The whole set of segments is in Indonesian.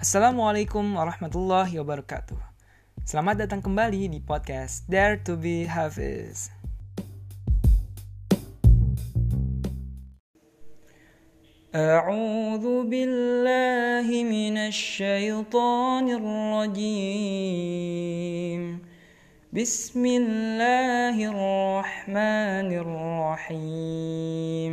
Assalamualaikum warahmatullahi wabarakatuh. Selamat datang kembali di podcast Dare to be Hafiz. أعوذ بالله من الشيطان الرجيم بسم الله الرحمن الرحيم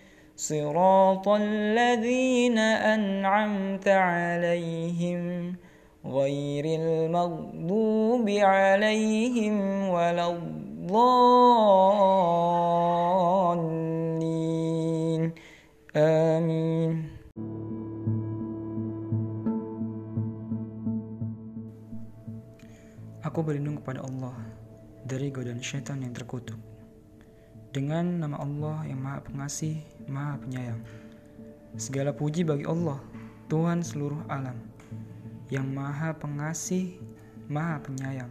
صراط الذين أنعمت عليهم غير المغضوب عليهم ولا الضالين آمين Aku berlindung kepada Allah dari godaan syaitan yang terkutuk. Dengan nama Allah yang Maha Pengasih, Maha Penyayang. Segala puji bagi Allah, Tuhan seluruh alam, yang Maha Pengasih, Maha Penyayang,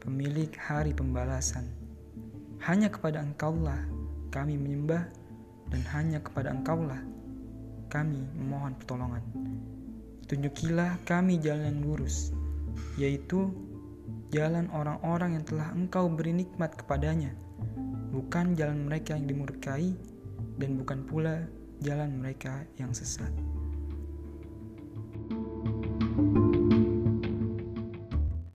pemilik hari pembalasan. Hanya kepada Engkaulah kami menyembah dan hanya kepada Engkaulah kami memohon pertolongan. Tunjukilah kami jalan yang lurus, yaitu jalan orang-orang yang telah engkau beri nikmat kepadanya, bukan jalan mereka yang dimurkai, dan bukan pula jalan mereka yang sesat.